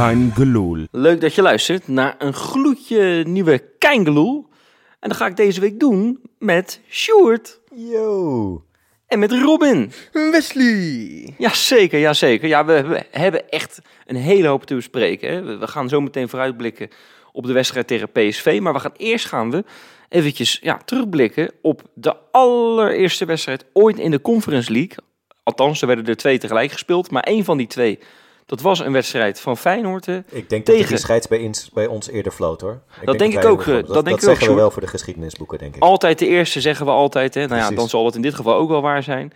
Kein Geloel. Leuk dat je luistert naar een gloedje nieuwe Keingeloel. En dat ga ik deze week doen met Sjoerd Yo. en met Robin. Wesley! Jazeker, jazeker. Ja, we, we hebben echt een hele hoop te bespreken. Hè. We gaan zo meteen vooruitblikken op de wedstrijd tegen PSV. Maar we gaan eerst gaan we eventjes ja, terugblikken op de allereerste wedstrijd ooit in de Conference League. Althans, er werden er twee tegelijk gespeeld. Maar één van die twee, dat was een wedstrijd van Feyenoord. hè. Ik denk dat Tegen. die scheids bij, ons- bij ons eerder floot hoor. denk wij ik ook, eh, dat denk ik ook, zeggen we wel voor de geschiedenisboeken, denk ik. Altijd de eerste zeggen we altijd. Hè. Nou ja, dan zal het in dit geval ook wel waar zijn.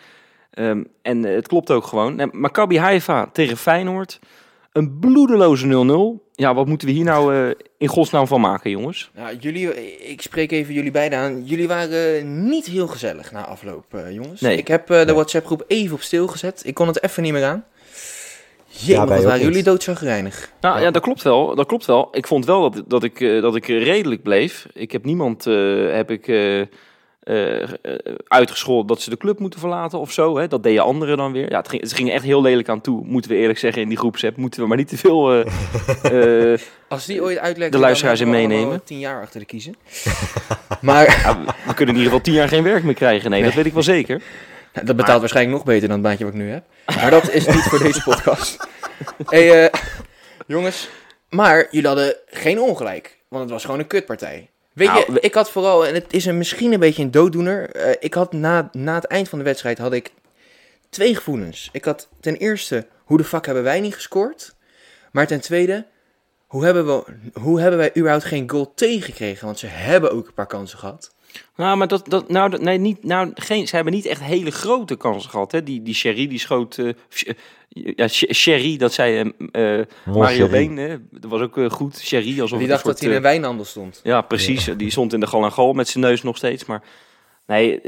Ehm, en eh, het klopt ook gewoon. Nee, Maccabi Haifa tegen Feyenoord. Een bloedeloze 0-0. Ja, wat moeten we hier nou eh, in godsnaam van maken, jongens? Nou, jullie, ik spreek even jullie beiden aan. Jullie waren niet heel gezellig na afloop, eh, jongens. Nee. Ik heb eh, de Nee. WhatsApp-groep even op stil gezet. Ik kon het even niet meer aan. Jee, Ja, waren niet. jullie doodzagrijnig. Nou ja, dat klopt wel. Dat klopt wel. Ik vond wel dat, dat, ik, eh, dat ik redelijk bleef. Ik heb niemand eh, heb ik, eh, eh, eh, uitgescholden dat ze de club moeten verlaten of zo. Hè. Dat deden anderen dan weer. Ja, het, ging, het ging echt heel lelijk aan toe, moeten we eerlijk zeggen in die groepsapp. Moeten we maar niet te veel... Als die ooit uitlekt, De luisteraars in meenemen. tien jaar achter de kiezen. maar ja, we- we kunnen in ieder geval tien jaar geen werk meer krijgen. Nee, dat weet ik wel zeker. Dat betaalt waarschijnlijk nog beter dan het baantje wat ik nu heb. Maar dat is niet voor deze podcast. Hey, eh, jongens, maar jullie hadden geen ongelijk. Want het was gewoon een kutpartij. Weet Nou, je, we- ik had vooral, en het is een, misschien een beetje een dooddoener. eh, ik had na, na het eind van de wedstrijd had ik twee gevoelens. Ik had ten eerste, hoe de fuck hebben wij niet gescoord? Maar ten tweede, hoe hebben, we, hoe hebben wij überhaupt geen goal tegengekregen? Want ze hebben ook een paar kansen gehad. Nou, maar dat, dat, nou, dat- nee, niet, nou, geen, ze hebben niet echt hele grote kansen gehad. Hè. Die, die Sherry, die schoot... eh, Sh- ja, Sh- Sherry, dat zei eh, eh, Mario. Been. Hè. Dat was ook goed. Sherry, alsof Die het dacht dat hij in een wijnhandel stond. Ja, precies. Die stond in de gal en gal met zijn neus nog steeds. Maar nee,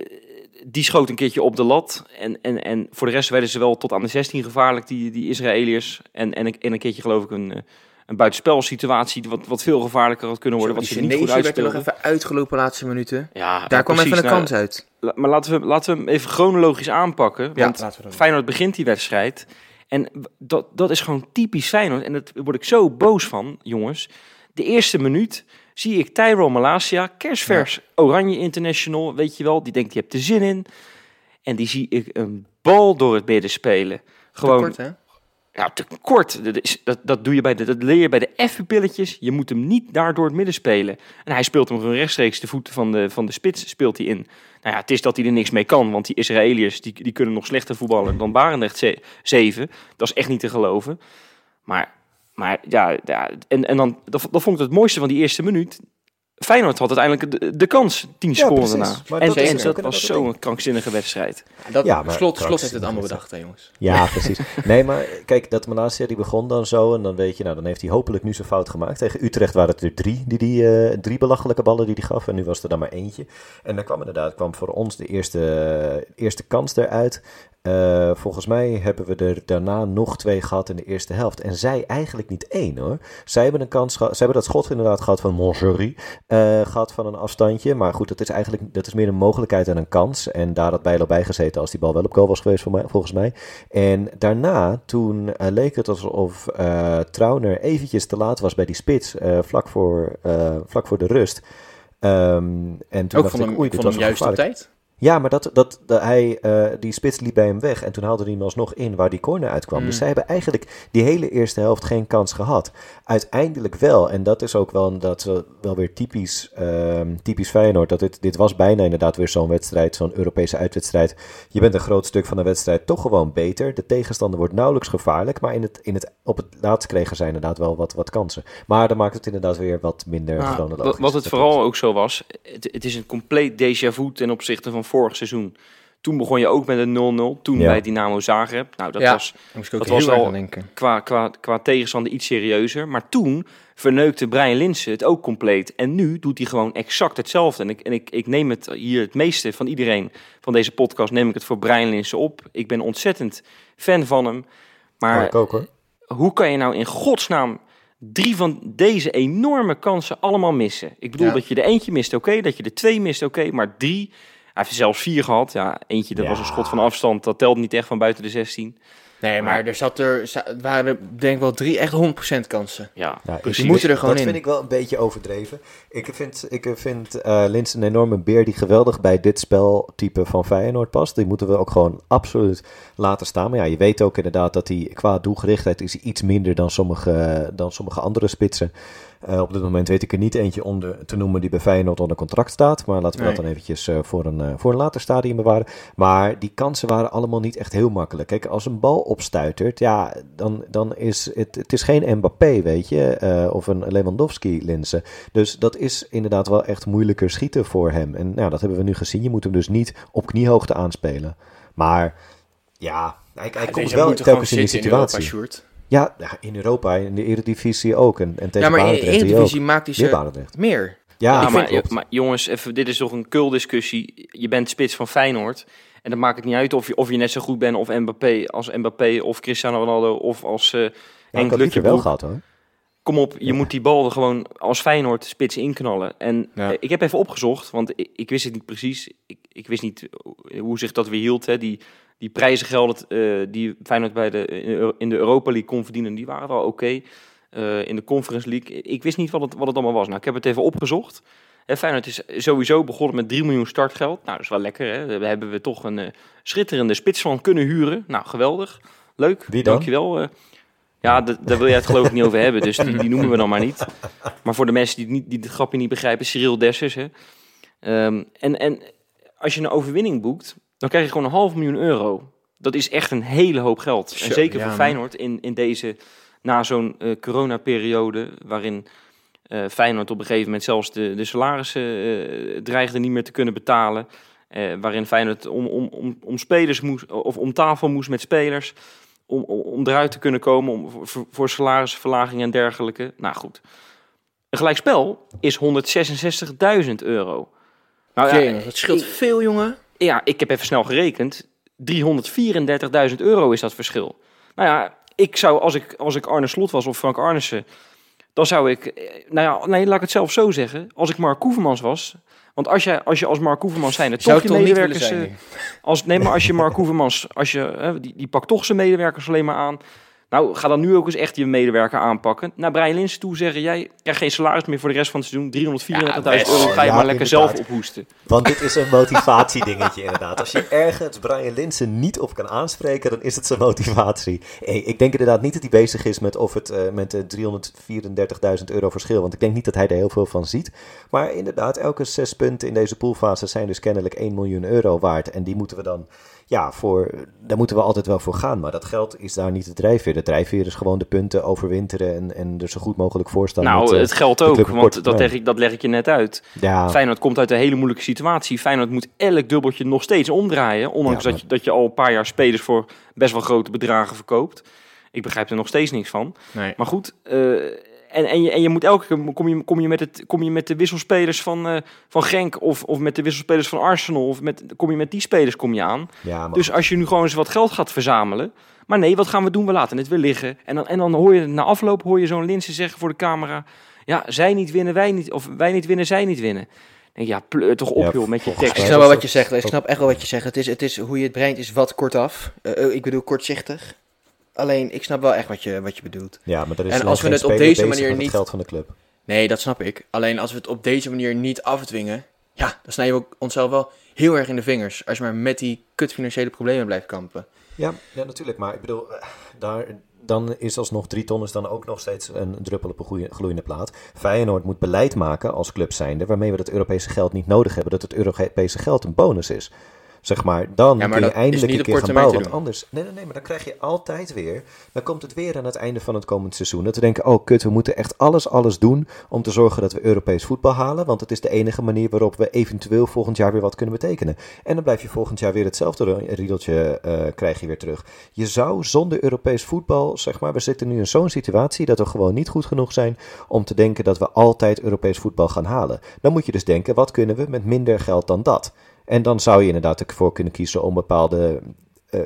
die schoot een keertje op de lat. En, en, en voor de rest werden ze wel tot aan de 16 gevaarlijk, die, die Israëliërs. En, en, een- en een keertje geloof ik een, een buitenspelsituatie wat, wat veel gevaarlijker had kunnen worden. Wat ze niet goed werd er nog even uitgelopen de laatste minuten. Ja, Daar kwam precies. even een Nou, kans uit. Maar laten we, laten we hem even chronologisch aanpakken. Ja, Want laten we dat doen. Feyenoord begint die wedstrijd. En dat, dat is gewoon typisch Feyenoord. En daar word ik zo boos van, jongens. De eerste minuut zie ik Tyrone Malasia, kerstvers Oranje International, weet je wel. Die denkt, die hebt er zin in. En die zie ik een bal door het midden spelen. Gewoon Kort, hè? ja, te kort. Dat, dat, doe je bij de, dat leer je bij de F-pilletjes. Je moet hem niet daar door het midden spelen. En hij speelt hem gewoon rechtstreeks de voeten van de, van de spits speelt hij in. Nou ja, het is dat hij er niks mee kan. Want die Israëliërs die, die kunnen nog slechter voetballen dan Barendrecht ze- 7. Dat is echt niet te geloven. Maar, maar ja, ja en, en dan, dat, dat vond ik het mooiste van die eerste minuut. Feyenoord had uiteindelijk de, de kans, 10 Ja, seconden precies. daarna. Maar En, dat en is dat, ook was zo'n krankzinnige wedstrijd. Dat, Ja, maar slot, slot heeft het allemaal de bedacht, hè, jongens. Ja, precies. Nee, maar kijk, dat Malasia die begon dan zo. En dan weet je, nou, dan heeft hij hopelijk nu zijn fout gemaakt. Tegen Utrecht waren het er drie, die, die, eh, drie belachelijke ballen die hij gaf. En nu was er dan maar eentje. En dan kwam inderdaad kwam voor ons de eerste, eerste kans eruit. Eh, volgens mij hebben we er daarna nog twee gehad in de eerste helft. En zij eigenlijk niet één hoor. Zij hebben een kans gehad. Zij hebben dat schot inderdaad gehad van Moncherie. eh gehad van een afstandje. Maar goed, dat is eigenlijk dat is meer een mogelijkheid dan een kans. En daar had Bijlo bij gezeten als die bal wel op goal was geweest voor mij, volgens mij. En daarna, toen eh, leek het alsof Trauner eventjes te laat was bij die spits. vlak, voor, vlak voor de rust. Ehm, en toen Ook dacht van ik, hem, oei, ik dit vond was hem juist op gevaarlijk. tijd. Ja, maar dat, dat, dat hij, eh, die spits liep bij hem weg en toen haalde hij hem alsnog in waar die corner uitkwam. Mm. Dus zij hebben eigenlijk die hele eerste helft geen kans gehad. Uiteindelijk wel, en dat is ook wel, dat, wel- wel weer typisch, ehm, typisch Feyenoord. Dat dit, dit was bijna inderdaad weer zo'n wedstrijd, zo'n Europese uitwedstrijd. Je bent een groot stuk van de wedstrijd toch gewoon beter. De tegenstander wordt nauwelijks gevaarlijk, maar in het, in het, op het laatst kregen zij inderdaad wel wat, wat kansen. Maar dan maakt het inderdaad weer wat minder Nou, chronologisch. wat, het vooral ook zo was, het, het is een compleet déjà vu ten opzichte van vorig seizoen. Toen begon je ook met een 0-0, toen Ja. bij Dynamo Zagreb. Nou, dat Ja. was Dat was al- qua, qua, qua tegenstander iets serieuzer. Maar toen verneukte Brian Linsen het ook compleet. En nu doet hij gewoon exact hetzelfde. En ik, en ik, ik neem het hier het meeste van iedereen van deze podcast, neem ik het voor Brian Linsen op. Ik ben ontzettend fan van hem. Maar Ja, ik ook hoor. hoe kan je nou in godsnaam drie van deze enorme kansen allemaal missen? Ik bedoel Ja. dat je er eentje mist, oké. dat je er twee mist, oké. maar drie, heeft er zelfs vier gehad. Ja, eentje, dat Ja. was een schot van afstand. Dat telt niet echt van buiten de 16. Nee, maar er, zat er er waren denk ik wel drie echt 100% kansen. Ja, Ja, precies. Die moeten er gewoon dat in. vind ik wel een beetje overdreven. Ik vind, ik vind eh Lins een enorme beer die geweldig bij dit speltype van Feyenoord past. Die moeten we ook gewoon absoluut laten staan. Maar ja, je weet ook inderdaad dat hij qua doelgerichtheid is iets minder dan sommige, dan sommige andere spitsen. Eh, op dit moment weet ik er niet eentje onder te noemen die bij Feyenoord onder contract staat. Maar laten we dat dan eventjes eh, voor, een, voor een later stadium bewaren. Maar die kansen waren allemaal niet echt heel makkelijk. Kijk, als een bal opstuitert, ja, dan, dan is het, het is geen Mbappé, weet je, eh, of een Lewandowski-linse. Dus dat is inderdaad wel echt moeilijker schieten voor hem. En nou, dat hebben we nu gezien. Je moet hem dus niet op kniehoogte aanspelen. Maar ja, hij, hij komt wel telkens in die in Europa, situatie. Sjoerd. Ja, ja, in Europa, in de Eredivisie ook. En, en tegen Ja, maar in de Eredivisie ook. maakt hij ze Barendrecht. meer. Ja, maar jongens, even, dit is toch een kuldiscussie. Je bent spits van Feyenoord. En dan maakt het niet uit of je, of je net zo goed bent of Mbappé, als Mbappé of Cristiano Ronaldo of als eh ik Henk had liever wel gehad hoor. Kom op, je moet die bal er gewoon als Feyenoord spits inknallen. En Ja. eh, ik heb even opgezocht, want ik, ik wist het niet precies. Ik, ik wist niet hoe zich dat weer hield. Hè. Die, die prijzengelden eh, die Feyenoord bij de, in de Europa League kon verdienen, die waren wel oké. Eh, in de Conference League. Ik wist niet wat het, wat het allemaal was. Nou, ik heb het even opgezocht. Hè, Feyenoord is sowieso begonnen met 3 miljoen startgeld. Nou, dat is wel lekker. Hè? Daar hebben we toch een eh, schitterende spits van kunnen huren. Nou, geweldig. Leuk. Wie dan? Dankjewel. eh. ja, daar wil jij het geloof ik niet over hebben. Dus die, die noemen we dan maar niet. Maar voor de mensen die, niet, die het grapje niet begrijpen, Cyril Dessers. Hè? Ehm, en, en als je een overwinning boekt, dan krijg je gewoon een half miljoen euro. Dat is echt een hele hoop geld. En zeker ja, voor. Feyenoord in, in deze, na zo'n eh coronaperiode, waarin eh, Feyenoord op een gegeven moment zelfs de, de salarissen eh, dreigde niet meer te kunnen betalen. Eh, waarin Feyenoord om, om, om, om spelers moest, of om tafel moest met spelers. Om, om, om eruit te kunnen komen om, voor, voor salarisverlaging en dergelijke. Nou goed. Een gelijkspel is 166.000 euro. Nou ja, Jee, dat scheelt ik- veel, jongen. ja, ik heb even snel gerekend. 334.000 euro is dat verschil. Nou ja, ik zou, als ik, als ik Arne Slot was of Frank Arnissen, dan zou ik, eh, nou ja, nee, laat ik het zelf zo zeggen. Als ik Mark Koevermans was, want als, jij, als je als Mark Koevermans zijn, toch je ik toch niet willen medewerkers... zijn? eh, als, nee, maar als je Mark Koevermans, als je, die, die pakt toch zijn medewerkers alleen maar aan. Nou, ga dan nu ook eens echt je medewerker aanpakken. Naar Brian Linsen toe zeggen, jij krijgt geen salaris meer voor de rest van het seizoen. 334.000 Ja, best. euro ga je Ja, maar lekker zelf ophoesten. Want dit is een motivatiedingetje inderdaad. Als je ergens Brian Linsen niet op kan aanspreken, dan is het zijn motivatie. Hey, ik denk inderdaad niet dat hij bezig is met of het eh, met de 334.000 euro verschil. Want ik denk niet dat hij er heel veel van ziet. Maar inderdaad, elke zes punten in deze poolfase zijn dus kennelijk 1 miljoen euro waard. En die moeten we dan, ja, voor, daar moeten we altijd wel voor gaan. Maar dat geld is daar niet de drijfveer. De drijfveer is gewoon de punten overwinteren en, en er zo goed mogelijk voor staan. Nou, met, eh, het geldt de ook, want dat leg, ik, dat leg ik je net uit. ja, Feyenoord komt uit een hele moeilijke situatie. Feyenoord moet elk dubbeltje nog steeds omdraaien. Ondanks Ja, dat, je, dat je al een paar jaar spelers voor best wel grote bedragen verkoopt. Ik begrijp er nog steeds niks van. Nee. Maar goed, eh, en, en, je, en je moet elke keer kom je, kom je, met, het, kom je met de wisselspelers van, eh, van Genk of, of met de wisselspelers van Arsenal. Of met, kom je met die spelers kom je aan. ja, Dus als je nu gewoon eens wat geld gaat verzamelen. Maar nee, wat gaan we doen? We laten het weer liggen. En dan, en dan hoor je na afloop hoor je zo'n Linse zeggen voor de camera. Ja, zij niet winnen, wij niet. Of wij niet winnen, zij niet winnen. Ik, ja, pleur toch op Ja, joh met je tekst. Ik snap wel wat je zegt. Ik snap echt wel wat je zegt. Het is, het is hoe je het brengt is wat kortaf. Eh, ik bedoel kortzichtig. Alleen, ik snap wel echt wat je, wat je bedoelt. Ja, maar er is En als we het op deze manier het niet- geld van de club. Nee, dat snap ik. Alleen als we het op deze manier niet afdwingen, ja, dan snijden we ook onszelf wel heel erg in de vingers. Als je maar met die kut financiële problemen blijft kampen. Ja, ja, natuurlijk. Maar ik bedoel, eh, daar, dan is alsnog drie ton is dan ook nog steeds een druppel op een goeie- gloeiende plaat. Feyenoord moet beleid maken als club zijnde, waarmee we dat Europese geld niet nodig hebben. Dat het Europese geld een bonus is. Zeg maar, dan Ja, maar kun je eindelijk een keer gaan bouwen. Want anders, nee, nee, nee, maar dan krijg je altijd weer, dan komt het weer aan het einde van het komend seizoen. Dat we denken, oh kut, we moeten echt alles, alles doen om te zorgen dat we Europees voetbal halen. Want het is de enige manier waarop we eventueel volgend jaar weer wat kunnen betekenen. En dan blijf je volgend jaar weer hetzelfde riedeltje eh krijg je weer terug. Je zou zonder Europees voetbal, zeg maar, we zitten nu in zo'n situatie dat we gewoon niet goed genoeg zijn om te denken dat we altijd Europees voetbal gaan halen. Dan moet je dus denken, wat kunnen we met minder geld dan dat? En dan zou je inderdaad ervoor kunnen kiezen om bepaalde eh,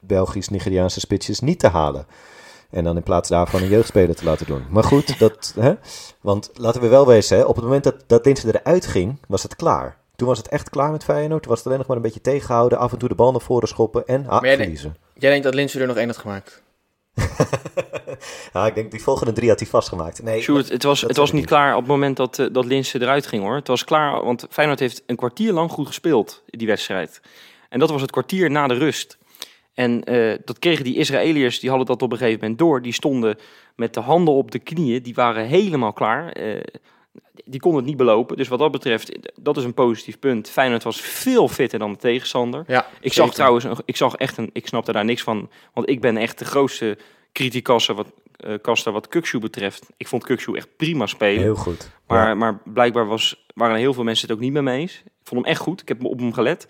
Belgisch-Nigeriaanse spitsjes niet te halen. En dan in plaats daarvan een jeugdspeler te laten doen. Maar goed, dat, hè? want laten we wel wezen, hè? op het moment dat, dat Linse eruit ging, was het klaar. Toen was het echt klaar met Feyenoord. Toen was het alleen nog maar een beetje tegenhouden. Af en toe de bal naar voren schoppen en Maar jij verliezen. Jij denkt dat Linse er nog één had gemaakt? ja, ik denk die volgende drie had hij vastgemaakt. Nee, Sjoerd, het was, het was niet klaar op het moment dat, eh, dat Linse eruit ging hoor. Het was klaar, want Feyenoord heeft een kwartier lang goed gespeeld, die wedstrijd. En dat was het kwartier na de rust. En eh, dat kregen die Israëliërs, die hadden dat op een gegeven moment door. Die stonden met de handen op de knieën, die waren helemaal klaar. Eh, die konden het niet belopen. Dus wat dat betreft, dat is een positief punt. Feyenoord was veel fitter dan de tegenstander. Ja, Ik zeker. zag trouwens, een- ik zag echt een, ik snapte daar niks van, want ik ben echt de grootste criticaster wat, kaster wat Kukshu betreft. Ik vond Kukshu echt prima spelen, Heel goed. maar, Ja. maar blijkbaar was, waren heel veel mensen het ook niet met me eens. Ik vond hem echt goed, ik heb op hem gelet.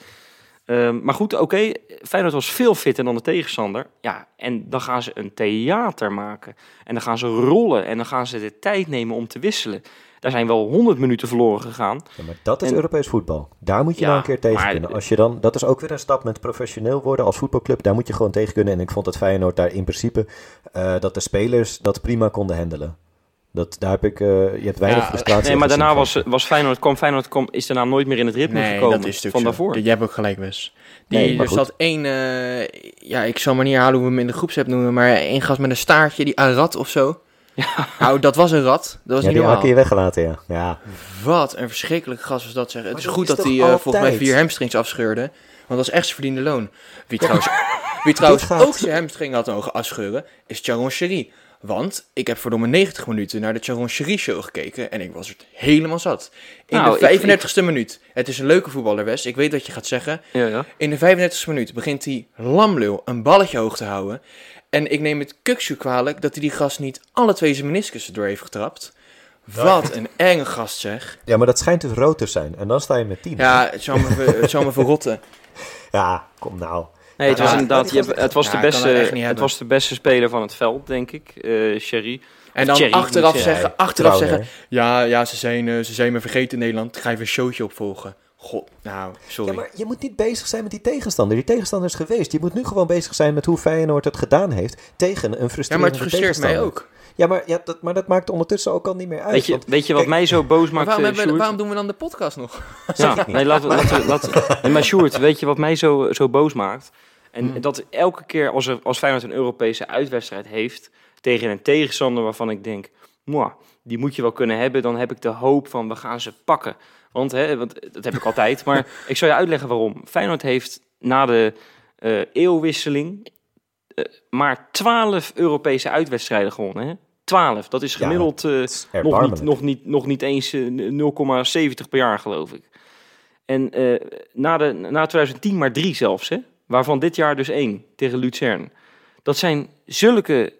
Ehm, maar goed, oké, Feyenoord was veel fitter dan de tegenstander. Ja, en dan gaan ze een theater maken. En dan gaan ze rollen en dan gaan ze de tijd nemen om te wisselen. Daar zijn wel 100 minuten verloren gegaan. Ja, maar dat is En- Europees voetbal. Daar moet je Ja, nou een keer tegen maar- kunnen. Als je dan, dat is ook weer een stap met professioneel worden als voetbalclub. Daar moet je gewoon tegen kunnen. En ik vond dat Feyenoord daar in principe, eh, dat de spelers dat prima konden handelen. Dat, daar heb ik, eh, je hebt weinig Ja, frustratie. Nee, maar daarna was, was Feyenoord, kwam Feyenoord kwam, is daarna nooit meer in het ritme Nee, gekomen dat is natuurlijk van zo. daarvoor. Jij hebt ook gelijk, Wes. Die, Nee, er goed. zat één, eh, ja, ik zal maar niet herhalen hoe we hem in de groepsapp noemen, maar één gast met een staartje, die Arad of zo. Ja. Nou, dat was een rat. Dat was Ja, niet die normaal. had je weggelaten, ja. ja. Wat een verschrikkelijke gast was dat, zeg. Het is goed is dat hij eh, volgens mij vier hamstrings afscheurde. Want dat was echt zijn verdiende loon. Wie trouwens, wie trouwens gaat- ook zijn hamstring had mogen afscheuren, is Charon Cherie. Want ik heb verdomme 90 minuten naar de Charon Cherie show gekeken en ik was het helemaal zat. In Nou, de ik- 35ste minuut. Het is een leuke voetballer, Wes. Ik weet wat je gaat zeggen. Ja, ja. In de 35e minuut begint hij lamlul een balletje hoog te houden. En ik neem het Kukshu kwalijk dat hij die gast niet alle twee zijn meniscussen door heeft getrapt. Wat een enge gast zeg. ja, maar dat schijnt dus rood te zijn. En dan sta je met 10. Ja, het zou me, ver- het zou me verrotten. Ja, kom nou. Nee, het was inderdaad, je het was, Ja, de beste, het was de beste speler van het veld, denk ik, eh Sherry. En dan achteraf je zeggen, zeggen. achteraf zeggen, ja, ja ze, zijn, eh, ze zijn me vergeten in Nederland. Ik ga even een showtje opvolgen. God, nou, sorry. Ja, maar je moet niet bezig zijn met die tegenstander. Die tegenstander is geweest. Je moet nu gewoon bezig zijn met hoe Feyenoord het gedaan heeft tegen een Ja, frustrerende maar het frustreert mij tegenstander. ook. Ja, maar, ja, dat, maar dat maakt ondertussen ook al niet meer uit. Weet je, want- weet je wat kijk, mij zo boos maakt, waarom, eh, hebben we- Sjoerd? waarom doen we dan de podcast nog? Ja, nee, laten we, nee, maar Sjoerd, weet je wat mij zo, zo boos maakt? En Hmm. dat elke keer als, er, als Feyenoord een Europese uitwedstrijd heeft tegen een tegenstander waarvan ik denk, "Mwah, die moet je wel kunnen hebben, dan heb ik de hoop van we gaan ze pakken. Want, hè, want dat heb ik altijd, maar ik zal je uitleggen waarom. Feyenoord heeft na de eh, eeuwwisseling eh, maar 12 Europese uitwedstrijden gewonnen. Hè? 12, dat is gemiddeld eh, is nog, niet, nog, niet, nog niet eens eh, 0,70 per jaar, geloof ik. En na, de, na 2010 maar drie zelfs, hè? waarvan dit jaar dus één tegen Luzern. Dat zijn zulke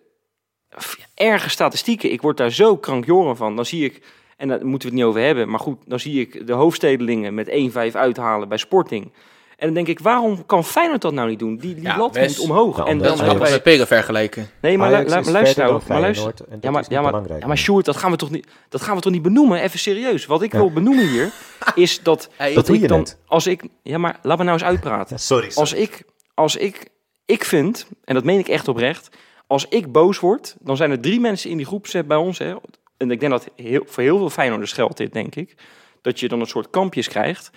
erge statistieken. Ik word daar zo krankjoren van. Dan zie ik, en daar moeten we het niet over hebben, maar goed, dan zie ik de hoofdstedelingen met 1-5 uithalen bij Sporting. En dan denk ik, waarom kan Feyenoord dat nou niet doen? Die, die Ja, best. moet omhoog. Nou, en dan hebben wij... Peren vergelijken. Nee, maar, lu- is maar luister nou. Maar luister, ja, maar, ja, maar, ja, maar. Sjoerd, dat gaan we toch niet, dat gaan we toch niet benoemen? Even serieus. Wat ik wil benoemen hier, is dat, Hey, dat doe je dan, net. als ik, ja, maar laat me nou eens uitpraten. Sorry, Als ik, als ik, ik vind, en dat meen ik echt oprecht, als ik boos word, dan zijn er drie mensen in die groep zet bij ons, hè, en ik denk dat heel, voor heel veel Feyenoorders geldt dit, denk ik, dat je dan een soort kampjes krijgt.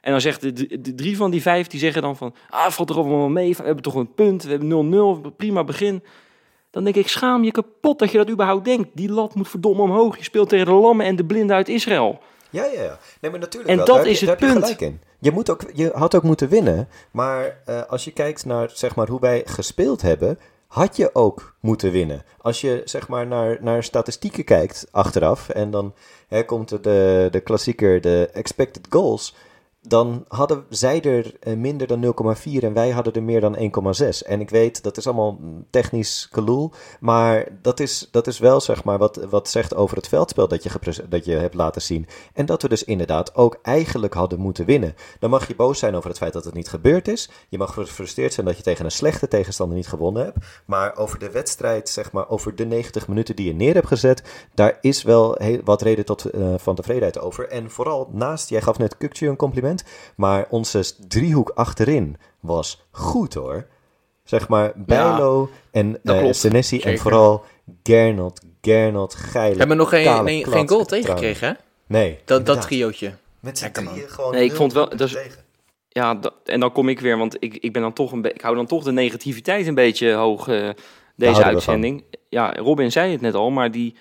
En dan zegt de, de, de drie van die vijf, die zeggen dan van, ah, valt er allemaal mee, we hebben toch een punt, we hebben 0-0, prima begin. Dan denk ik, schaam je kapot dat je dat überhaupt denkt. Die lat moet verdomme omhoog. Je speelt tegen de lammen en de blinden uit Israël. Ja, ja, ja. Nee, maar natuurlijk En wel. dat Daar is je- het je punt. Je, moet ook, je had ook moeten winnen. Maar eh, als je kijkt naar zeg maar, hoe wij gespeeld hebben, had je ook moeten winnen. Als je zeg maar, naar, naar statistieken kijkt achteraf, en dan hè, komt de, de klassieker, de expected goals. Dan hadden zij er eh, minder dan 0,4 en wij hadden er meer dan 1,6. En ik weet, dat is allemaal mm, technisch geloel. Maar dat is, dat is wel zeg maar, wat, wat zegt over het veldspel dat je, dat je hebt laten zien. En dat we dus inderdaad ook eigenlijk hadden moeten winnen. Dan mag je boos zijn over het feit dat het niet gebeurd is. Je mag gefrustreerd zijn dat je tegen een slechte tegenstander niet gewonnen hebt. Maar over de wedstrijd, zeg maar, over de 90 minuten die je neer hebt gezet, daar is wel heel, wat reden tot, eh, van tevredenheid over. En vooral naast, jij gaf net Kukcu een compliment, maar onze driehoek achterin was goed hoor. Zeg maar, Bijlo en eh klopt. Senesi en vooral Gernot, Gernot, Geile. We hebben nog geen, kale nee, klats geen goal tegengekregen, hè? Nee, Dat, dat triootje. Met z'n drieën gewoon Nee, ik vond wel- 0-0 dat is- tegen. Ja, dat- en dan kom ik weer, want ik, ik ben dan toch een ik hou dan toch de negativiteit een beetje hoog eh, deze we uitzending. Ja, Robin zei het net al, maar die,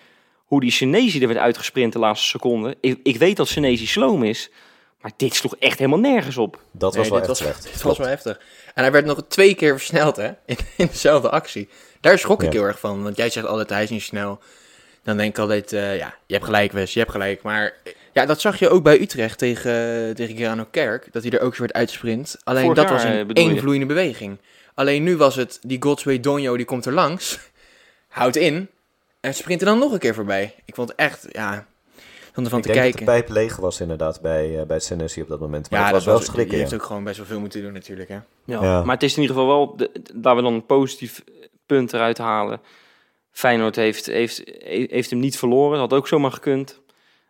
hoe die Senesi er werd uitgesprint de laatste seconde. Ik, ik weet dat Senesi sloom is, maar dit sloeg echt helemaal nergens op. Dat was wel echt was, slecht. Dit was wel heftig. En hij werd nog twee keer versneld, hè? In, in dezelfde actie. Daar schrok ik Ja. heel erg van. Want jij zegt altijd, hij is niet snel. Dan denk ik altijd, eh, ja, je hebt gelijk, Wes, je hebt gelijk. Maar ja, dat zag je ook bij Utrecht tegen, tegen Gerano Kerk. Dat hij er ook zo werd uitsprint. Alleen Vorig dat jaar, was eh, een één vloeiende beweging. Alleen nu was het, die Godsway Donjo, die komt er langs. Houdt in. En sprint er dan nog een keer voorbij. Ik vond het echt, ja, om ervan Ik te denk kijken. dat de pijp leeg was inderdaad bij, eh bij Senesi op dat moment. Maar ja, het was dat wel was, schrikken, ja. heeft ook gewoon best wel veel moeten doen natuurlijk, hè. Ja. Ja. Maar het is in ieder geval wel, de, laten we dan een positief punt eruit halen. Feyenoord heeft, heeft, heeft hem niet verloren, had ook zomaar gekund.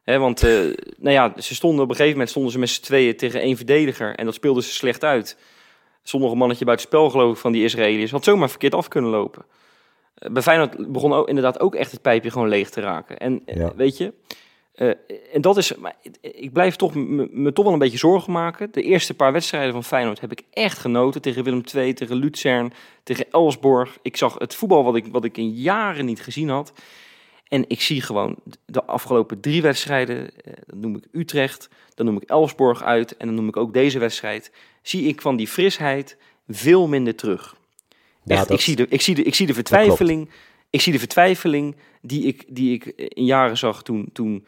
Hè, want eh, nou ja, ze stonden op een gegeven moment stonden ze met z'n tweeën tegen één verdediger. En dat speelden ze slecht uit. Zonder een mannetje buiten spel geloof ik van die Israëliërs. Had zomaar verkeerd af kunnen lopen. Eh, bij Feyenoord begon ook, inderdaad ook echt het pijpje gewoon leeg te raken. En Ja. weet je, eh, en dat is, maar ik blijf toch me, toch wel een beetje zorgen maken. De eerste paar wedstrijden van Feyenoord heb ik echt genoten. Tegen Willem II, tegen Luzern, tegen Elsborg. Ik zag het voetbal wat ik, wat ik in jaren niet gezien had. En ik zie gewoon de afgelopen drie wedstrijden, eh, dan noem ik Utrecht, dan noem ik Elsborg uit en dan noem ik ook deze wedstrijd, zie ik van die frisheid veel minder terug. Ja, Echt, dat- ik, zie de, ik, zie de, ik zie de vertwijfeling, ik zie de vertwijfeling die ik, die ik in jaren zag toen, toen,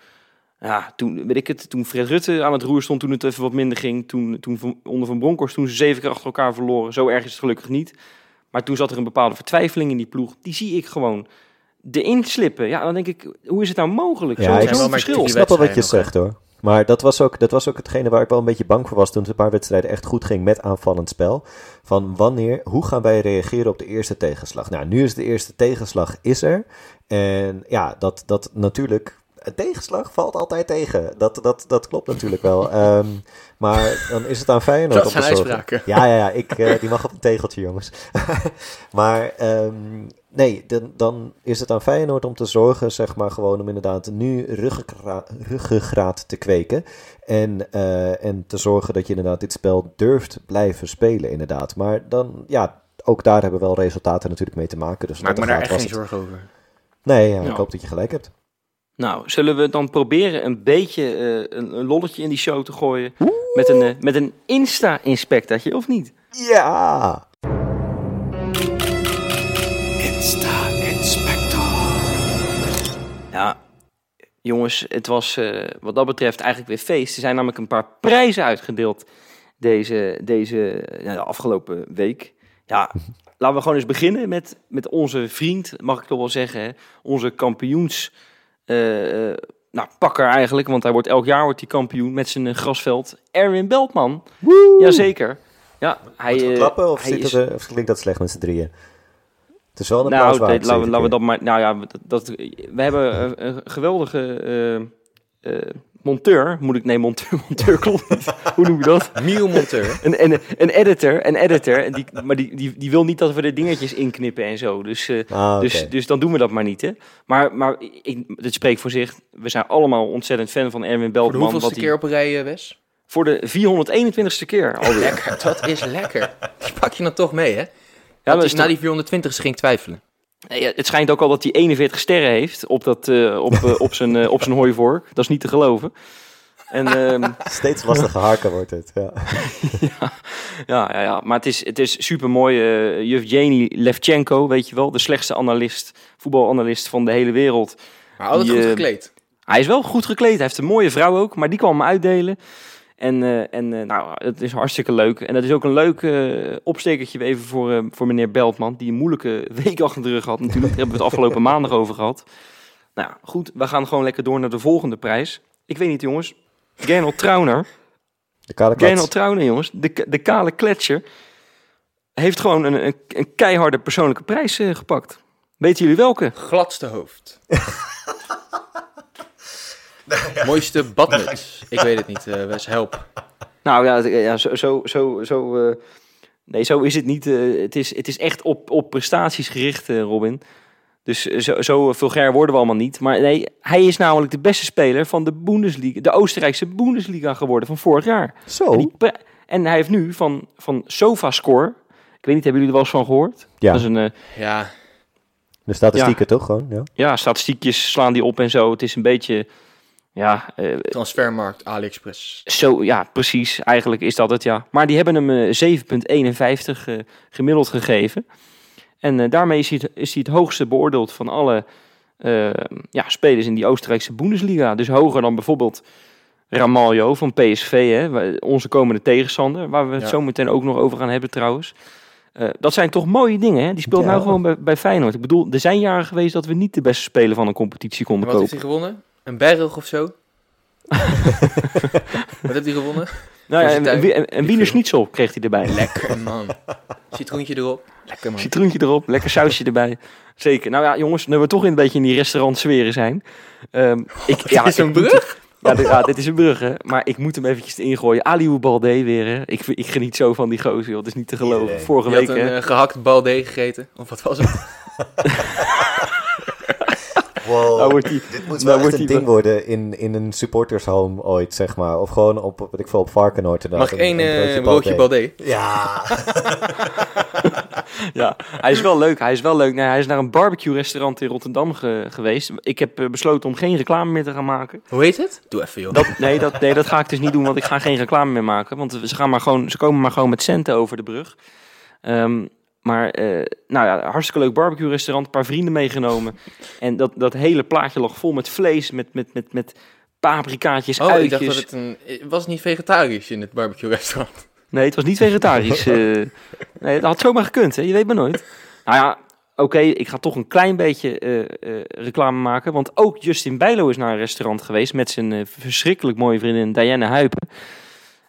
ja, toen, weet ik het, toen Fred Rutte aan het roer stond, toen het even wat minder ging, toen, toen van- onder Van Bronckhorst, toen ze zeven keer achter elkaar verloren. Zo erg is het gelukkig niet. Maar toen zat er een bepaalde vertwijfeling in die ploeg. Die zie ik gewoon erin slippen. Ja, dan denk ik, hoe is het nou mogelijk? Ja, Zo, ik- zo'n zijn wel maar verschil. Ik snap wel wat je zegt hoor. Maar dat was, ook, dat was ook hetgene waar ik wel een beetje bang voor was toen het een paar wedstrijden echt goed ging met aanvallend spel. Van wanneer, hoe gaan wij reageren op de eerste tegenslag? Nou, nu is de eerste tegenslag is er. En ja, dat, dat natuurlijk, een tegenslag valt altijd tegen. Dat, dat, dat klopt natuurlijk wel. Ehm, maar dan is het aan Feyenoord Dat zijn uitspraken. Ja, ja, ja ik, eh, die mag op een tegeltje, jongens. maar ehm, nee, dan, dan is het aan Feyenoord om te zorgen, zeg maar, gewoon om inderdaad nu ruggengra- ruggengraat te kweken. En, eh, en te zorgen dat je inderdaad dit spel durft blijven spelen, inderdaad. Maar dan, ja, ook daar hebben wel resultaten natuurlijk mee te maken. Dus Maak wat me er daar echt geen het. zorgen over. Nee, ja, ik hoop dat je gelijk hebt. Nou, zullen we dan proberen een beetje eh, een, een lolletje in die show te gooien? Met een, eh, met een Insta-inspectaatje, of niet? Ja! Ja, jongens, het was eh, wat dat betreft eigenlijk weer feest. Er zijn namelijk een paar prijzen uitgedeeld deze, deze ja, de afgelopen week. Ja, laten we gewoon eens beginnen met, met onze vriend, mag ik toch wel zeggen, hè? onze kampioens... eh, eh, nou, pakker eigenlijk, want hij wordt elk jaar wordt hij kampioen met zijn grasveld. Erwin Beltman. Jazeker. Ja, hij, klappen of, hij zit is- eh, of klinkt dat slecht met z'n drieën? Het is wel een nou, applaus waard, nee, laten, we, laten we dat maar. Nou ja, dat, dat, we hebben een, een geweldige eh, eh, monteur. Moet ik. Nee, monteur, monteur klopt niet. Hoe noem je dat? Miel Monteur. Een, een, een editor. Een editor. En die, maar die, die, die wil niet dat we de dingetjes inknippen en zo. Dus, eh, Ah, dus, dus dan doen we dat maar niet. Hè. Maar, maar ik, het spreekt voor zich. We zijn allemaal ontzettend fan van Erwin Voor de hoeveelste wat keer op een rij, Wes? voor de 421ste keer alweer. Lekker, dat is lekker. Die pak je dan toch mee, hè? Ja, dat maar is na die 420ste ging ik twijfelen. Ja, het schijnt ook al dat hij 41 sterren heeft op, dat, eh, op, eh, op, zijn, eh, op zijn hooivork. Dat is niet te geloven. En ehm, Steeds lastiger haken wordt het, ja. ja, ja, ja, maar het is, het is super mooi. juf Janie Levchenko, weet je wel, de slechtste analist, voetbalanalist van de hele wereld. Maar altijd Die, goed gekleed. Hij is wel goed gekleed. Hij heeft een mooie vrouw ook, maar die kwam hem uitdelen. En, eh, en eh, nou, het is hartstikke leuk. En dat is ook een leuk eh, opstekertje even voor, eh, voor meneer Beltman, die een moeilijke week achter de rug had. Natuurlijk, daar hebben we het afgelopen maandag over gehad. Nou ja, goed, we gaan gewoon lekker door naar de volgende prijs. Ik weet niet, jongens. Gernot Trauner. De kale. Gernot Trauner, jongens. De, de kale kletscher. Heeft gewoon een, een, een keiharde persoonlijke prijs eh, gepakt. Weten jullie welke? Gladste hoofd. Mooiste badmuts. Ik weet het niet, eh, Wes, help. Nou ja, ja zo, zo, zo, zo eh, nee, zo is het niet. eh, het, is, het is echt op, op prestaties gericht, eh, Robin. Dus zo, zo vulgair worden we allemaal niet. Maar nee, hij is namelijk de beste speler van de Bundesliga, de Oostenrijkse Bundesliga geworden van vorig jaar. Zo. En, die pre- en hij heeft nu van, van SofaScore, ik weet niet, hebben jullie er wel eens van gehoord? Ja. Dat is een, eh, Ja, De statistieken toch gewoon? Ja. ja, statistiekjes slaan die op en zo. Het is een beetje, ja, eh, transfermarkt, AliExpress. zo, ja, precies. Eigenlijk is dat het, ja. Maar die hebben hem eh, 7,51 eh, gemiddeld gegeven. En eh, daarmee is hij, het, is hij het hoogste beoordeeld van alle eh, ja, spelers in die Oostenrijkse Bundesliga. Dus hoger dan bijvoorbeeld Ramaljo van PSV, hè, onze komende tegenstander. Waar we het Ja. zo meteen ook nog over gaan hebben trouwens. Eh, dat zijn toch mooie dingen, hè? Die speelt Ja. nou gewoon bij, bij Feyenoord. Ik bedoel, er zijn jaren geweest dat we niet de beste speler van een competitie En konden wat heeft kopen. hij gewonnen? Een berg of zo? wat heeft hij gewonnen? Nou ja, en, Wiener. Schnitzel kreeg hij erbij. Lekker man. Citroentje erop. Lekker man. Citroentje erop, lekker sausje erbij. Zeker. Nou ja, jongens, nu we toch in een beetje in die restaurantsferen zijn. Ehm ik, ja, is moet- brug? Ja, dit, ja, dit is een brug, hè. Maar ik moet hem eventjes ingooien. Aliou Balde weer, hè. Ik, ik geniet zo van die gozer, joh. Het is niet te geloven. Vorige Je week, had een hè. eh, gehakt balde gegeten. Of wat was het? Wow. Nou wordt die- Dit moet nou wel echt wordt een ding worden in, in een supportershome ooit, zeg maar. Of gewoon op, wat ik veel op Varkenoord. Mag ik één eh, broodje balde? Ja. Ja, hij is wel leuk. Hij is wel leuk. Nee, hij is naar een barbecue-restaurant in Rotterdam ge- geweest. Ik heb eh, besloten om geen reclame meer te gaan maken. Hoe heet het? Doe even joh. Dat, nee, dat, nee, dat ga ik dus niet doen, want ik ga geen reclame meer maken. Want ze, gaan maar gewoon, ze komen maar gewoon met centen over de brug. Ehm, maar, eh, nou ja, hartstikke leuk barbecue-restaurant, een paar vrienden meegenomen. En dat, dat hele plaatje lag vol met vlees, met, met, met, met paprikaatjes, Oh, ik uitjes. dacht dat het een... Het was niet vegetarisch in het barbecue restaurant. Nee, het was niet vegetarisch. eh. nee, dat had zomaar gekund, hè? je weet maar nooit. Nou ja, oké, ik ga toch een klein beetje eh, reclame maken. Want ook Justin Bijlo is naar een restaurant geweest met zijn verschrikkelijk mooie vriendin Diane Huipen.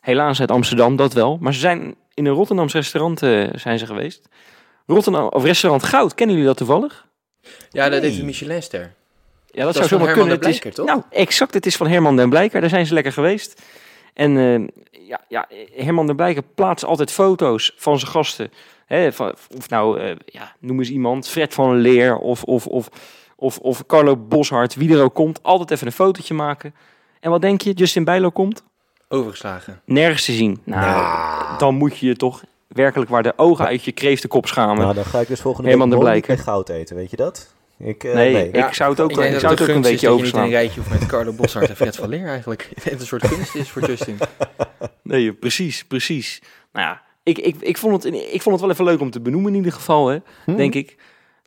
Helaas uit Amsterdam, dat wel. Maar ze zijn in een Rotterdams restaurant eh, zijn ze geweest. Rotterdam, of restaurant Goud, kennen jullie dat toevallig? Ja, dat Nee. heeft een Michelinster. Ja, dat, Dat zou is zomaar Herman kunnen. den Het is- Blijker, toch? Nou, exact. Het is van Herman den Blijker. Daar zijn ze lekker geweest. En eh, ja, ja, Herman den Blijker plaatst altijd foto's van zijn gasten. Hè, van, of nou, eh, ja, noem eens iemand. Fred van Leer of, of, of, of, of Carlo Boshart. Wie er ook komt. Altijd even een fotootje maken. En wat denk je? Justin Bijlo komt? Overgeslagen. Nergens te zien. Nou, dan moet je je toch werkelijk waar de ogen uit je kreeftenkop schamen. Nou, dan ga ik dus volgende Herman week de meer Blijker. goud eten, weet je dat? Ik, eh, nee, nee. ik zou het ook, Ik denk ik dat zou het ook een beetje overslaan. een rijtje hoeft met Carlo Boshart en Fred van Leer eigenlijk. Het een soort gunst is voor Justin. Nee, precies, precies. Nou ja, ik, ik, ik, vond het, ik vond het wel even leuk om te benoemen in ieder geval, hè, Hm. denk ik.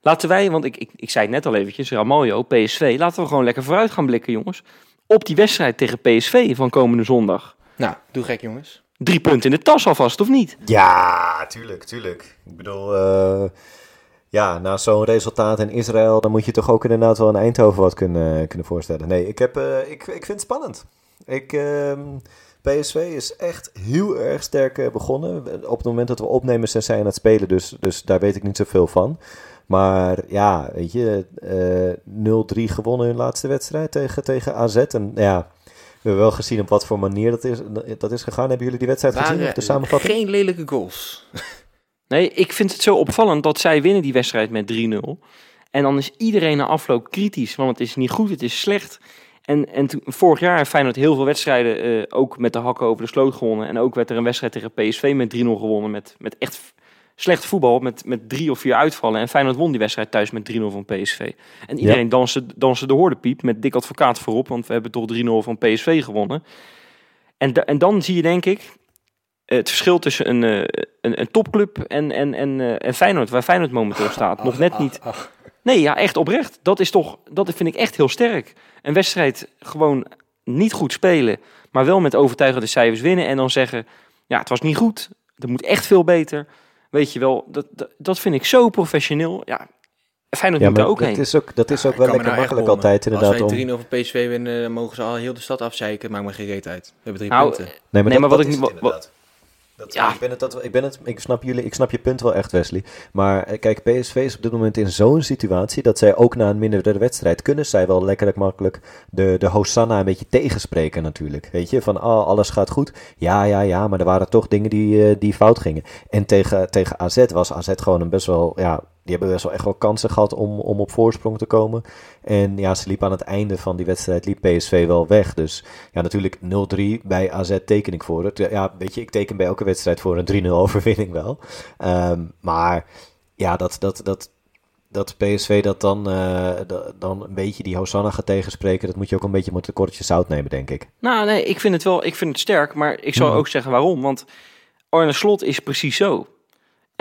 Laten wij, want ik, ik, ik zei het net al eventjes, Ramaljo, PSV. Laten we gewoon lekker vooruit gaan blikken, jongens. Op die wedstrijd tegen PSV van komende zondag. Nou, doe gek jongens. Drie punten in de tas alvast, of niet? Ja, tuurlijk, tuurlijk. Ik bedoel, eh, ja, na zo'n resultaat in Israël, dan moet je toch ook inderdaad wel in Eindhoven wat kunnen, kunnen voorstellen. Nee, ik, heb, eh, ik, ik vind het spannend. Ik, ehm, PSV is echt heel erg sterk eh, begonnen. Op het moment dat we opnemen zijn zij aan het spelen, dus, dus daar weet ik niet zoveel van. Maar ja, weet je, eh 0-3 gewonnen hun laatste wedstrijd tegen, tegen AZ. En ja, we hebben wel gezien op wat voor manier dat is, dat is gegaan. Hebben jullie die wedstrijd gezien? Waren de samenvatting? geen lelijke goals. Nee, ik vind het zo opvallend dat zij winnen die wedstrijd met 3-0. En dan is iedereen na afloop kritisch, want het is niet goed, het is slecht. En, en toen, vorig jaar heeft Feyenoord heel veel wedstrijden eh, ook met de hakken over de sloot gewonnen. En ook werd er een wedstrijd tegen PSV met 3-0 gewonnen met, met echt slecht voetbal, met, met drie of vier uitvallen. En Feyenoord won die wedstrijd thuis met 3-0 van PSV. En iedereen danste, danste de hoordepiep met dik advocaat voorop, want we hebben toch 3-0 van PSV gewonnen. En, da- en dan zie je denk ik het verschil tussen een, eh, een, een topclub en, en, en, eh, en Feyenoord, waar Feyenoord momenteel staat. Nog net niet. Nee, ja, echt oprecht. Dat is toch, dat vind ik echt heel sterk. Een wedstrijd gewoon niet goed spelen, maar wel met overtuigende cijfers winnen. En dan zeggen, ja, het was niet goed. Dat moet echt veel beter. Weet je wel, dat, dat, dat vind ik zo professioneel. Ja, Feyenoord Ja, moet er maar ook dat heen. is ook, dat is ook wel lekker nou makkelijk altijd inderdaad. Als Om... wij 3-0 van PSV winnen, mogen ze al heel de stad afzeiken. Maakt me geen reet uit. We hebben drie Nou, punten. Nee, Nee, maar wat dat ik niet- wat-. Dat, Ja. ik, ben het, dat, ik, ben het, ik, snap jullie, ik snap je punt wel echt, Wesley. Maar eh, kijk, PSV is op dit moment in zo'n situatie dat zij ook na een mindere wedstrijd kunnen zij wel lekker makkelijk de, de Hosanna een beetje tegenspreken natuurlijk. Weet je, van oh, alles gaat goed. Ja, ja, ja, maar er waren toch dingen die, eh, die fout gingen. En tegen, tegen AZ was AZ gewoon een best wel ja, die hebben best wel echt wel kansen gehad om, om op voorsprong te komen. En ja, ze liepen aan het einde van die wedstrijd, liep PSV wel weg. Dus ja, natuurlijk 0-3 bij AZ teken ik voor het. Ja, weet je, ik teken bij elke wedstrijd voor een 3-0 overwinning wel. Ehm, maar ja, dat, dat, dat, dat PSV dat dan, uh, dan een beetje die Hosanna gaat tegenspreken, dat moet je ook een beetje met een zout nemen, denk ik. Nou, nee, ik vind het wel, ik vind het sterk, maar ik zal hmm. ook zeggen waarom. Want Arne Slot is precies zo.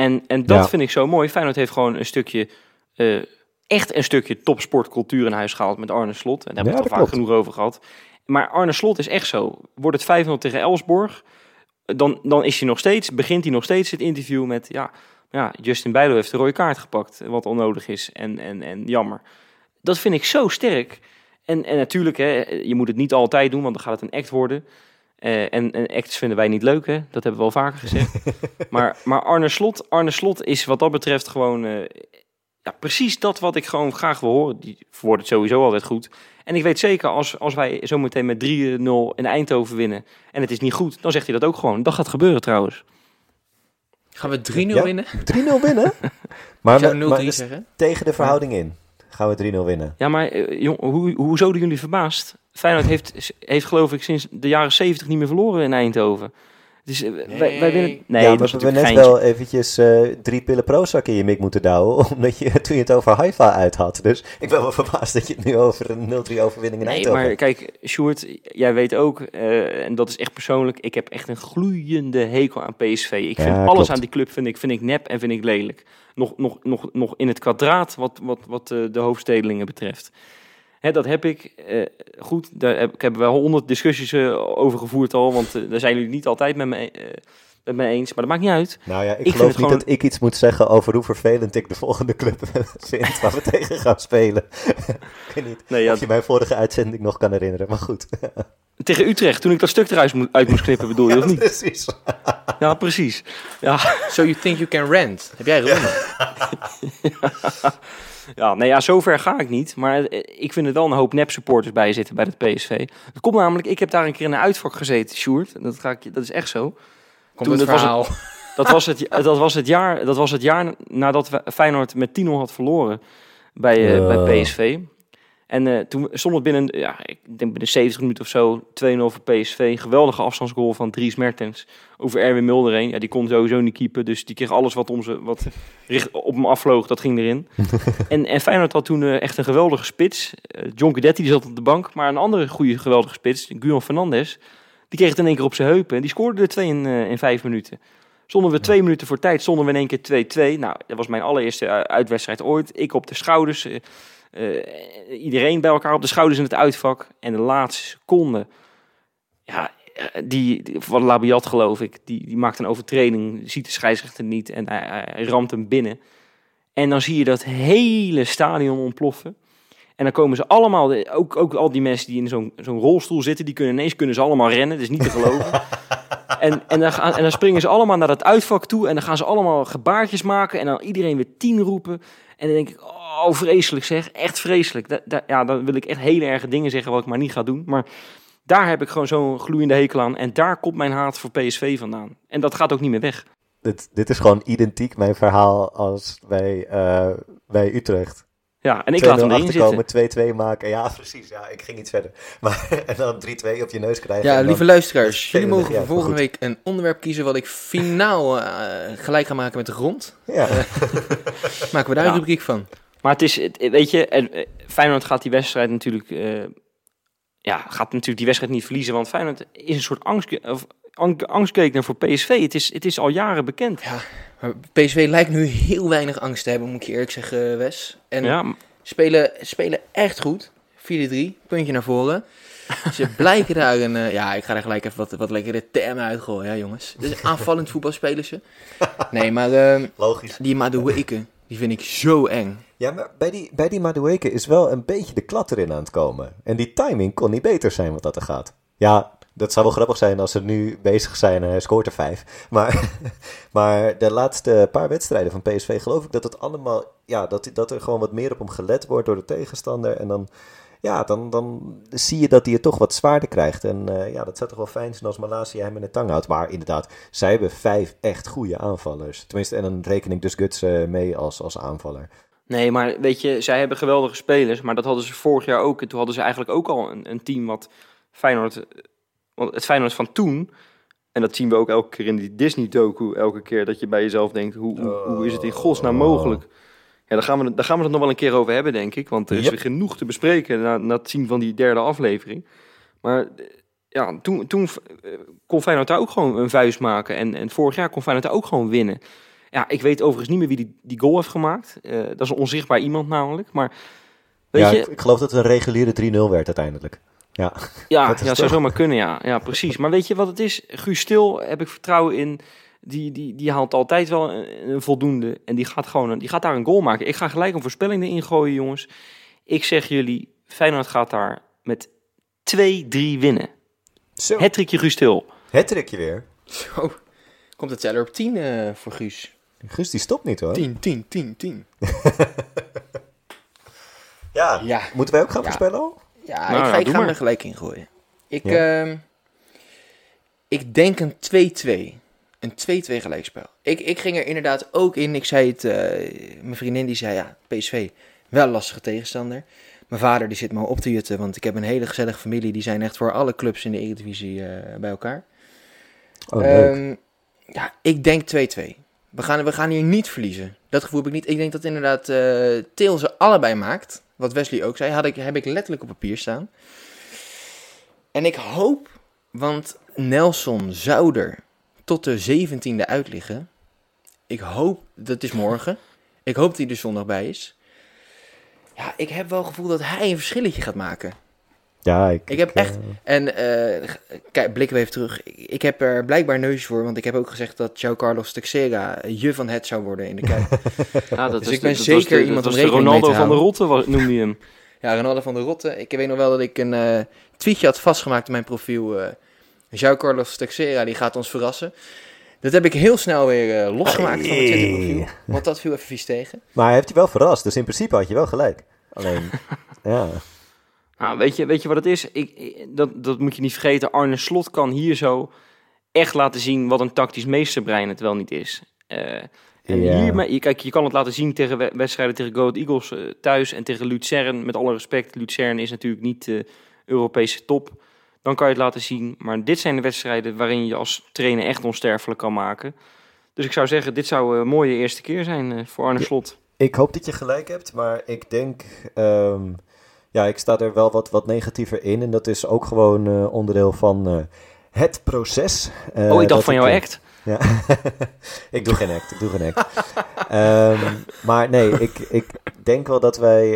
En, en dat vind ik zo mooi. Feyenoord heeft gewoon een stukje, uh, echt een stukje topsportcultuur in huis gehaald met Arne Slot. En daar hebben we het al vaak genoeg over gehad. Maar Arne Slot is echt zo. Wordt het 5-0 tegen Elsborg, dan, dan is hij nog steeds, begint hij nog steeds het interview met, ja, ja Justin Bijlo heeft de rode kaart gepakt, wat onnodig is en, en, en jammer. Dat vind ik zo sterk. En, en natuurlijk, hè, je moet het niet altijd doen, want dan gaat het een act worden. Uh, en, en acts vinden wij niet leuk, hè? Dat hebben we al vaker gezegd. maar, maar Arne, Slot, Arne Slot is wat dat betreft gewoon uh, ja, precies dat wat ik gewoon graag wil horen. Die wordt het sowieso altijd goed. En ik weet zeker, als, als wij zometeen met 3-0 in Eindhoven winnen en het is niet goed, dan zegt hij dat ook gewoon. Dat gaat gebeuren trouwens. Gaan we 3-0 winnen? 3-0 winnen? maar, maar, maar dus tegen de verhouding in gaan we 3-0 winnen. Ja, maar uh, jong, hoe, hoe zouden jullie verbaasd? Feyenoord heeft, heeft geloof ik sinds de jaren 70 niet meer verloren in Eindhoven. Dus uh, nee. wij, wij winnen... Nee, ja, maar we hebben net wel eventjes uh, drie pillen Prozac in je mik moeten douwen, omdat je, toen je het over Haifa uit had. Dus ik ben wel verbaasd dat je het nu over een 0-3 overwinning in nee, Eindhoven... Nee, maar kijk, Sjoerd, jij weet ook, uh, en dat is echt persoonlijk, ik heb echt een gloeiende hekel aan PSV. Ik vind ja, alles klopt. aan die club vind ik, vind ik nep en vind ik lelijk. Nog, nog, nog, nog in het kwadraat wat, wat, wat uh, de hoofdstedelingen betreft. Hè, dat heb ik. Uh, goed, daar heb, ik heb wel honderd discussies uh, over gevoerd al. Want uh, daar zijn jullie niet altijd met me, met me eens. Maar dat maakt niet uit. Nou ja, ik, ik geloof niet gewoon... dat ik iets moet zeggen over hoe vervelend ik de volgende club vind waar we tegen gaan spelen. ik weet niet nee, ja, of je mijn vorige uitzending nog kan herinneren, maar goed. tegen Utrecht, toen ik dat stuk eruit uit moest knippen, bedoel je ja, of niet? precies. ja, precies. Ja. So you think you can rent? Heb jij gewonnen? Ja. Nou ja, zover ga ik niet. Maar eh, ik vind er wel een hoop nep-supporters bij zitten bij het PSV. Dat komt namelijk, ik heb daar een keer in een uitvak gezeten, Sjoerd. Dat, ga ik, dat is echt zo. Komt Toen, het dat verhaal. Was het, dat, was het, dat, was het jaar, dat was het jaar nadat Feyenoord met 10-0 had verloren bij, uh, bij PSV. En uh, toen stond het binnen, ja, ik denk binnen 70 minuten of zo, 2-0 voor PSV. Geweldige afstandsgoal van Dries Mertens over Erwin Mulder heen. Ja, die kon sowieso niet keepen, dus die kreeg alles wat, om ze, wat richt, op hem afvloog, dat ging erin. en, en Feyenoord had toen uh, echt een geweldige spits. Uh, John die zat op de bank, maar een andere goede geweldige spits, Guillaume Fernandes, die kreeg het in één keer op zijn heupen. En die scoorde er twee in, in vijf minuten. Stonden we twee minuten voor tijd, stonden we in één keer 2-2. Nou, dat was mijn allereerste uitwedstrijd ooit. Ik op de schouders iedereen bij elkaar op de schouders in het uitvak. En de laatste seconde, ja, eh, die, die van Labiat geloof ik, die, die maakt een overtreding, ziet de scheidsrechter niet en hij, hij ramt hem binnen. En dan zie je dat hele stadion ontploffen. En dan komen ze allemaal, ook, ook al die mensen die in zo'n zo'n rolstoel zitten, die kunnen ineens kunnen ze allemaal rennen. Dat is niet te geloven. en, en, dan gaan, en dan springen ze allemaal naar dat uitvak toe en dan gaan ze allemaal gebaartjes maken en dan iedereen weer tien roepen. En dan denk ik, oh vreselijk zeg, echt vreselijk. Ja, dan wil ik echt hele erge dingen zeggen wat ik maar niet ga doen. Maar daar heb ik gewoon zo'n gloeiende hekel aan. En daar komt mijn haat voor PSV vandaan. En dat gaat ook niet meer weg. Dit, dit is gewoon identiek mijn verhaal als bij, uh, bij Utrecht. Ja, en ik laat hem erin zitten. 2-2 maken. Ja, precies. Ja, ik ging iets verder. Maar, en dan 3-2 op je neus krijgen. Ja, lieve luisteraars. Jullie mogen voor volgende week een onderwerp kiezen wat ik finaal uh, gelijk ga maken met de grond. Ja. Uh, maken we daar ja. een rubriek van. Maar het is, weet je, en Feyenoord gaat die wedstrijd natuurlijk, uh, ja, gaat natuurlijk die wedstrijd niet verliezen. Want Feyenoord is een soort angst, of, angstkekener voor PSV. Het is, het is al jaren bekend. Ja, maar PSV lijkt nu heel weinig angst te hebben, moet ik je eerlijk zeggen, Wes. En ja. spelen, spelen echt goed. 4-3, puntje naar voren. Ze blijken daar een... Uh, ja, ik ga er gelijk even wat, wat lekkere termen uitgooien, ja, jongens. Dus aanvallend voetbal spelen ze. Nee, maar... Uh, Logisch. Die Madueke, die vind ik zo eng. Ja, maar bij die, bij die Madueke is wel een beetje de klat erin aan het komen. En die timing kon niet beter zijn wat dat er gaat. Ja, dat zou wel grappig zijn als ze nu bezig zijn en hij scoort er vijf. Maar, maar de laatste paar wedstrijden van PSV geloof ik dat het allemaal... Ja, dat, dat er gewoon wat meer op hem gelet wordt door de tegenstander. En dan ja, dan, dan zie je dat hij het toch wat zwaarder krijgt. En eh, ja, dat zou toch wel fijn zijn als Malasia hem in de tang houdt. Maar inderdaad, zij hebben vijf echt goede aanvallers. Tenminste, en dan reken ik dus Guts eh, mee als, als aanvaller. Nee, maar weet je, zij hebben geweldige spelers. Maar dat hadden ze vorig jaar ook. En toen hadden ze eigenlijk ook al een, een team wat Feyenoord... Want het Feyenoord van toen... En dat zien we ook elke keer in die Disney-doku. Elke keer dat je bij jezelf denkt, hoe, hoe, hoe is het in godsnaam mogelijk? Ja, daar gaan, we, daar gaan we het nog wel een keer over hebben, denk ik. Want er is Yep. weer genoeg te bespreken na, na het zien van die derde aflevering. Maar ja, toen, toen eh, kon Feyenoord daar ook gewoon een vuist maken. En, en vorig jaar kon Feyenoord daar ook gewoon winnen. Ja, ik weet overigens niet meer wie die, die goal heeft gemaakt. Eh, dat is een onzichtbaar iemand namelijk. Maar weet ja, je, ik, ik geloof dat het een reguliere 3-0 werd uiteindelijk. Ja, ja, dat ja zou zomaar kunnen, ja. Ja, precies. Maar weet je wat het is? Guus Stil heb ik vertrouwen in. Die, die, die haalt altijd wel een, een voldoende. En die gaat, gewoon een, die gaat daar een goal maken. Ik ga gelijk een voorspelling erin gooien, jongens. Ik zeg jullie, Feyenoord gaat daar met 2-3 winnen. zo. Het Hattrickje Guus Stil. hattrickje weer. Zo, komt het teller op 10 eh, voor Guus. Guus, die stopt niet hoor. 10, 10, 10, 10. Ja. Ja. Moeten wij ook gaan Ja. voorspellen al? Ja, Nou, ik ga, ja, ik ga er gelijk in gooien. Ik, Ja. ehm, ik denk een 2-2. Een 2-2 gelijkspel. Ik, ik ging er inderdaad ook in. Ik zei het, eh, mijn vriendin die zei ja, PSV, wel een lastige tegenstander. Mijn vader die zit me op te jutten, want ik heb een hele gezellige familie. Die zijn echt voor alle clubs in de Eredivisie eh, bij elkaar. Oh, leuk. Ehm, ja, ik denk 2-2. We gaan, we gaan hier niet verliezen. Dat gevoel heb ik niet. Ik denk dat inderdaad Til ze allebei maakt. Wat Wesley ook zei, had ik, heb ik letterlijk op papier staan. En ik hoop, want Nelson zou er tot de 17e uit liggen. Ik hoop, dat is morgen. Ik hoop dat hij er zondag bij is. Ja, ik heb wel het gevoel dat hij een verschilletje gaat maken. Ja, ik, ik heb eh, echt- En eh, kijk, blikken we even terug. Ik, heb er blijkbaar neusjes voor, want ik heb ook gezegd dat João Carlos Texera je van het zou worden in de Kuip. Ja, dat Dus is ik ben zeker was de, iemand dat om was de rekening mee Ronaldo te van de. Rotte, was- noemde je hem. Ja, Ronaldo van der Rotte. Ik weet nog wel dat ik een eh, tweetje had vastgemaakt in mijn profiel. eh João Carlos Texera, die gaat ons verrassen. Dat heb ik heel snel weer eh, losgemaakt van mijn Hey. Twitter-profiel. Want dat viel even vies tegen. Maar hij heeft je wel verrast, dus in principe had je wel gelijk. Alleen, ja. Nou, weet, je, weet je wat het is? Ik, dat, dat moet je niet vergeten. Arne Slot kan hier zo echt laten zien wat een tactisch meesterbrein het wel niet is. Eh, en Ja. hier, maar, je, kijk, je kan het laten zien tegen we- wedstrijden tegen Go Ahead Eagles eh, thuis en tegen Luzern. Met alle respect, Luzern is natuurlijk niet de Europese top. Dan kan je het laten zien. Maar dit zijn de wedstrijden waarin je als trainer echt onsterfelijk kan maken. Dus ik zou zeggen, dit zou een mooie eerste keer zijn eh, voor Arne Slot. Ik hoop dat je gelijk hebt, maar ik denk... ehm, ja, ik sta er wel wat, wat negatiever in. En dat is ook gewoon eh, onderdeel van eh, het proces. Eh, oh, ik dacht van jouw eh, act. Ja, ik doe geen act, ik doe geen act. Ehm, maar nee, ik, ik denk wel dat wij,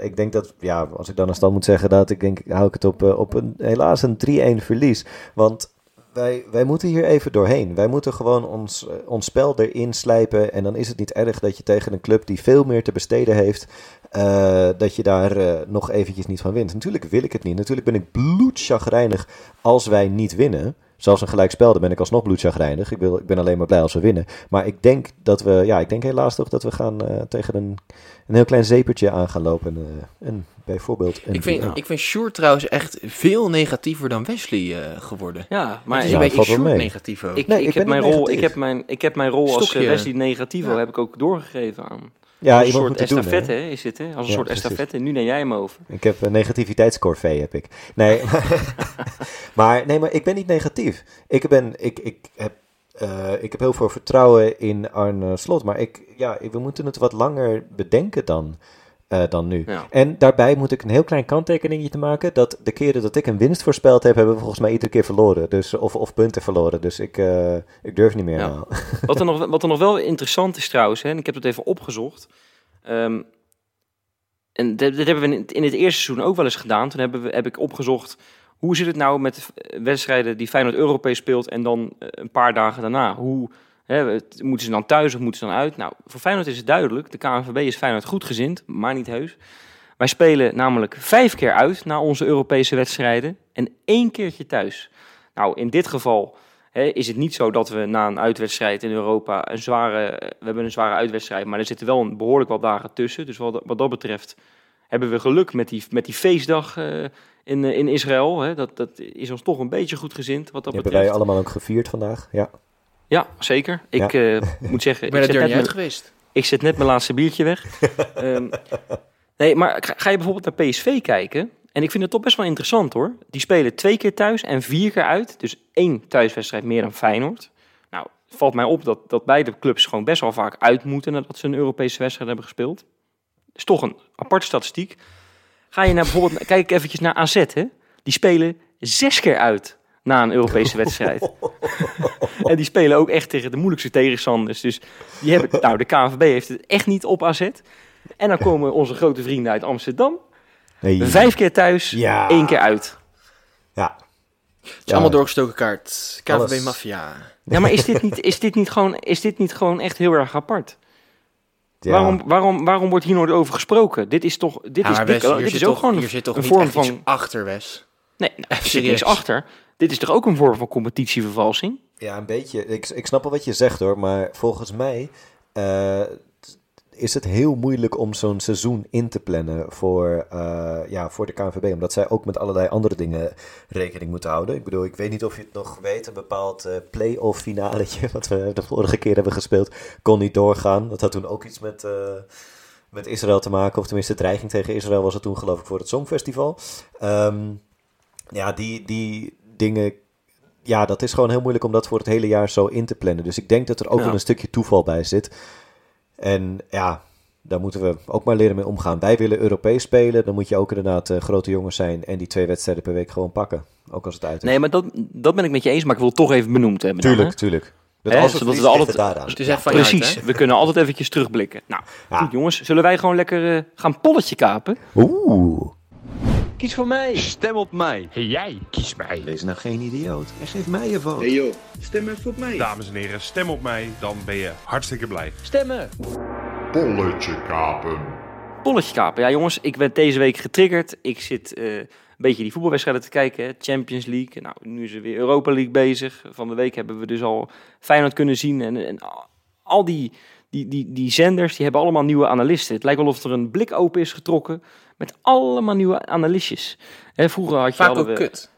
ik denk dat, ja, als ik dan een stand moet zeggen, dat ik denk, hou ik het op, op een, helaas een 3-1 verlies. Want wij, wij moeten hier even doorheen. Wij moeten gewoon ons, ons spel erin slijpen. En dan is het niet erg dat je tegen een club die veel meer te besteden heeft, eh, dat je daar eh, nog eventjes niet van wint. Natuurlijk wil ik het niet. Natuurlijk ben ik bloedchagrijnig als wij niet winnen. Zelfs een gelijkspel, dan ben ik alsnog bloedchagrijnig. Ik, wil, ik ben alleen maar blij als we winnen. Maar ik denk dat we, ja, ik denk helaas toch dat we gaan eh, tegen een, een heel klein zeepertje aan gaan lopen. eh, en bijvoorbeeld een Ik vind, ja. ik vind Sjoerd trouwens echt veel negatiever dan Wesley eh, geworden. Ja, Maar maar het is Ja, beetje wel Sjoerd mee. negatief ook. Ik, Nee, ik, ik heb ben mijn rol, ik, heb mijn, ik heb mijn rol als Stokje. Wesley Negativo Ja. heb ik ook doorgegeven aan. Ja, als een soort het doen, estafette hè, is dit, hè? Als een Ja, soort estafette. Nu neem jij hem over. Ik heb een negativiteitscorvée, heb ik. Nee, maar, nee, maar ik ben niet negatief. Ik, ben, ik, ik, heb, eh, ik heb heel veel vertrouwen in Arne Slot. Maar ik, ja, we moeten het wat langer bedenken dan, eh, dan nu. Ja. En daarbij moet ik een heel klein kanttekeningetje te maken. Dat de keren dat ik een winst voorspeld heb, hebben we volgens mij iedere keer verloren. Dus, of, of punten verloren. Dus ik, eh, ik durf niet meer. Ja. nou. Wat er, nog, wat er nog wel interessant is trouwens, hè, en ik heb het even opgezocht. Ehm, en dit, dit hebben we in het, in het eerste seizoen ook wel eens gedaan. Toen hebben we, heb ik opgezocht, hoe zit het nou met wedstrijden die Feyenoord Europees speelt en dan eh, een paar dagen daarna? Hoe, moeten ze dan thuis of moeten ze dan uit? Nou, voor Feyenoord is het duidelijk. De KNVB is Feyenoord goedgezind, maar niet heus. Wij spelen namelijk vijf keer uit na onze Europese wedstrijden en één keertje thuis. Nou, in dit geval is het niet zo dat we na een uitwedstrijd in Europa een zware, we hebben een zware uitwedstrijd, maar er zitten wel een behoorlijk wat dagen tussen. Dus wat, wat dat betreft hebben we geluk met die, met die feestdag eh, in, eh, in Israël. Hè? Dat, dat is ons toch een beetje goed gezind wat dat Die hebben wij betreft. allemaal ook gevierd vandaag. Ja. Ja, zeker. Ik eh, moet zeggen, Ik ben ik er zet, deur net niet uit geweest. ik zet net mijn laatste biertje weg. Ehm, nee, maar ga, ga je bijvoorbeeld naar PSV kijken? En ik vind het toch best wel interessant hoor. Die spelen twee keer thuis en vier keer uit. Dus één thuiswedstrijd meer dan Feyenoord. Nou, het valt mij op dat, dat beide clubs gewoon best wel vaak uit moeten nadat ze een Europese wedstrijd hebben gespeeld. Dat is toch een aparte statistiek. Ga je naar bijvoorbeeld, kijk eventjes naar AZ hè. Die spelen zes keer uit na een Europese wedstrijd. en die spelen ook echt tegen de moeilijkste tegenstanders. Dus die hebben, nou, de KNVB heeft het echt niet op AZ. En dan komen onze grote vrienden uit Amsterdam. Hey. Vijf keer thuis, Ja. één keer uit. Ja. Het is allemaal doorgestoken kaart. KVB. Maffia. Ja, maar is dit niet, is dit niet, gewoon, is dit niet gewoon echt heel erg apart? Ja. Waarom, waarom, waarom wordt hier nooit over gesproken? Dit is toch, dit Ja, is, Wes, hier dit zit is ook toch, gewoon hier zit toch een niet vorm van... achter, Wes. Nee, nou, er zit serieus. niks achter. Dit is toch ook een vorm van competitievervalsing? Ja, een beetje. Ik, ik snap wel wat je zegt hoor, maar volgens mij eh, is het heel moeilijk om zo'n seizoen in te plannen voor, eh, ja, voor de KNVB. Omdat zij ook met allerlei andere dingen rekening moeten houden. Ik bedoel, ik weet niet of je het nog weet, een bepaald eh play-off finaletje wat we de vorige keer hebben gespeeld, kon niet doorgaan. Dat had toen ook iets met... met Israël te maken, of tenminste dreiging tegen Israël was het toen geloof ik voor het Songfestival. Ehm, ja, die, die dingen ja, dat is gewoon heel moeilijk om dat voor het hele jaar zo in te plannen. Dus ik denk dat er ook Ja. wel een stukje toeval bij zit. En ja, daar moeten we ook maar leren mee omgaan. Wij willen Europees spelen, dan moet je ook inderdaad eh, grote jongens zijn en die twee wedstrijden per week gewoon pakken. Ook als het uit is. Nee, maar dat, dat ben ik met je eens, maar ik wil het toch even benoemd hebben. dan, tuurlijk, hè? tuurlijk. Dat als zodat we verliezen, altijd- het daaraan. Het is van je Precies, we kunnen altijd eventjes terugblikken. Nou, Ja. goed jongens, zullen wij gewoon lekker eh, gaan polletje kapen? Oeh. Kies voor mij. Stem op mij. Hey jij, kies mij. Wees nou geen idioot en geef mij je vote. Hey joh, stem even op mij. Dames en heren, stem op mij, dan ben je hartstikke blij. Stemmen. Polletje kapen. Polletje kapen. Ja jongens, ik ben deze week getriggerd. Ik zit eh, een beetje die voetbalwedstrijden te kijken. hè. Champions League. Nou, nu is er weer Europa League bezig. Van de week hebben we dus al Feyenoord kunnen zien. En, en al- al die, die, die, die zenders, die hebben allemaal nieuwe analisten. Het lijkt wel of er een blik open is getrokken met allemaal nieuwe analistjes. Hè, vroeger had je Vaak ook kut.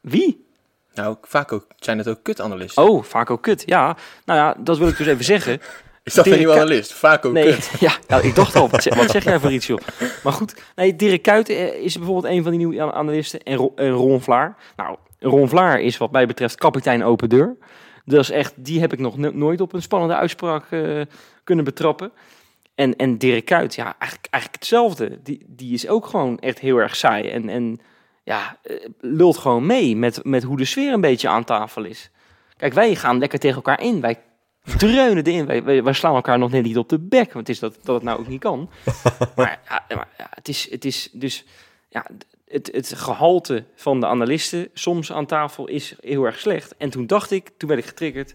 Wie? Nou, vaak ook, zijn het ook kutanalisten. Oh, vaak ook kut. Ja, nou ja, dat wil ik dus even zeggen. is dat een nieuwe analist? Vaak ook Nee, kut. ja, nou, ik dacht al, wat zeg, wat zeg jij voor iets, joh? Maar goed, nee, Dirk Kuyt eh, is bijvoorbeeld een van die nieuwe analisten. En, Ro- en Ron Vlaar. Nou, Ron Vlaar is wat mij betreft kapitein open deur. Dat is echt, die heb ik nog no- nooit op een spannende uitspraak eh, kunnen betrappen. En, en Dirk Kuyt, ja, eigenlijk, eigenlijk hetzelfde. Die, die is ook gewoon echt heel erg saai. En, en ja, eh, lult gewoon mee met, met hoe de sfeer een beetje aan tafel is. Kijk, wij gaan lekker tegen elkaar in. Wij dreunen erin. Wij, wij, wij slaan elkaar nog net niet op de bek. Want het is dat, dat het nou ook niet kan. maar ja, maar ja, het, is, het is dus... Ja, het, het gehalte van de analisten soms aan tafel is heel erg slecht. En toen dacht ik, toen werd ik getriggerd...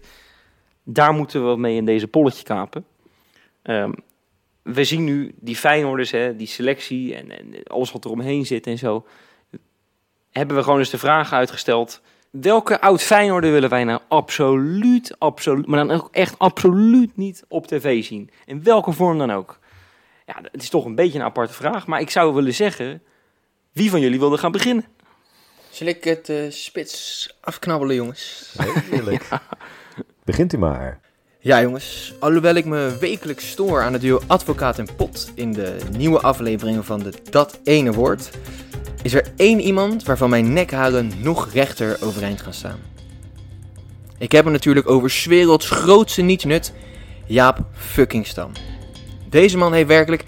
Daar moeten we wat mee in deze polletje kapen. Ehm, we zien nu die Feyenoorders, hè, die selectie en, en alles wat er omheen zit en zo. Hebben we gewoon eens de vraag uitgesteld. Welke oud Feyenoorder willen wij nou absoluut, absoluut, maar dan ook echt absoluut niet op tv zien? In welke vorm dan ook? Ja, het is toch een beetje een aparte vraag, maar ik zou willen zeggen, wie van jullie wilde gaan beginnen? Zal ik het eh, spits afknabbelen, jongens? Heerlijk. Begint u maar. Ja, jongens. Alhoewel ik me wekelijks stoor aan het duo advocaat en pot in de nieuwe afleveringen van de Dat Ene Woord, is er één iemand waarvan mijn nekhalen nog rechter overeind gaan staan. Ik heb het natuurlijk over 's werelds grootste nietsnut, Jaap fucking Stam. Deze man heeft werkelijk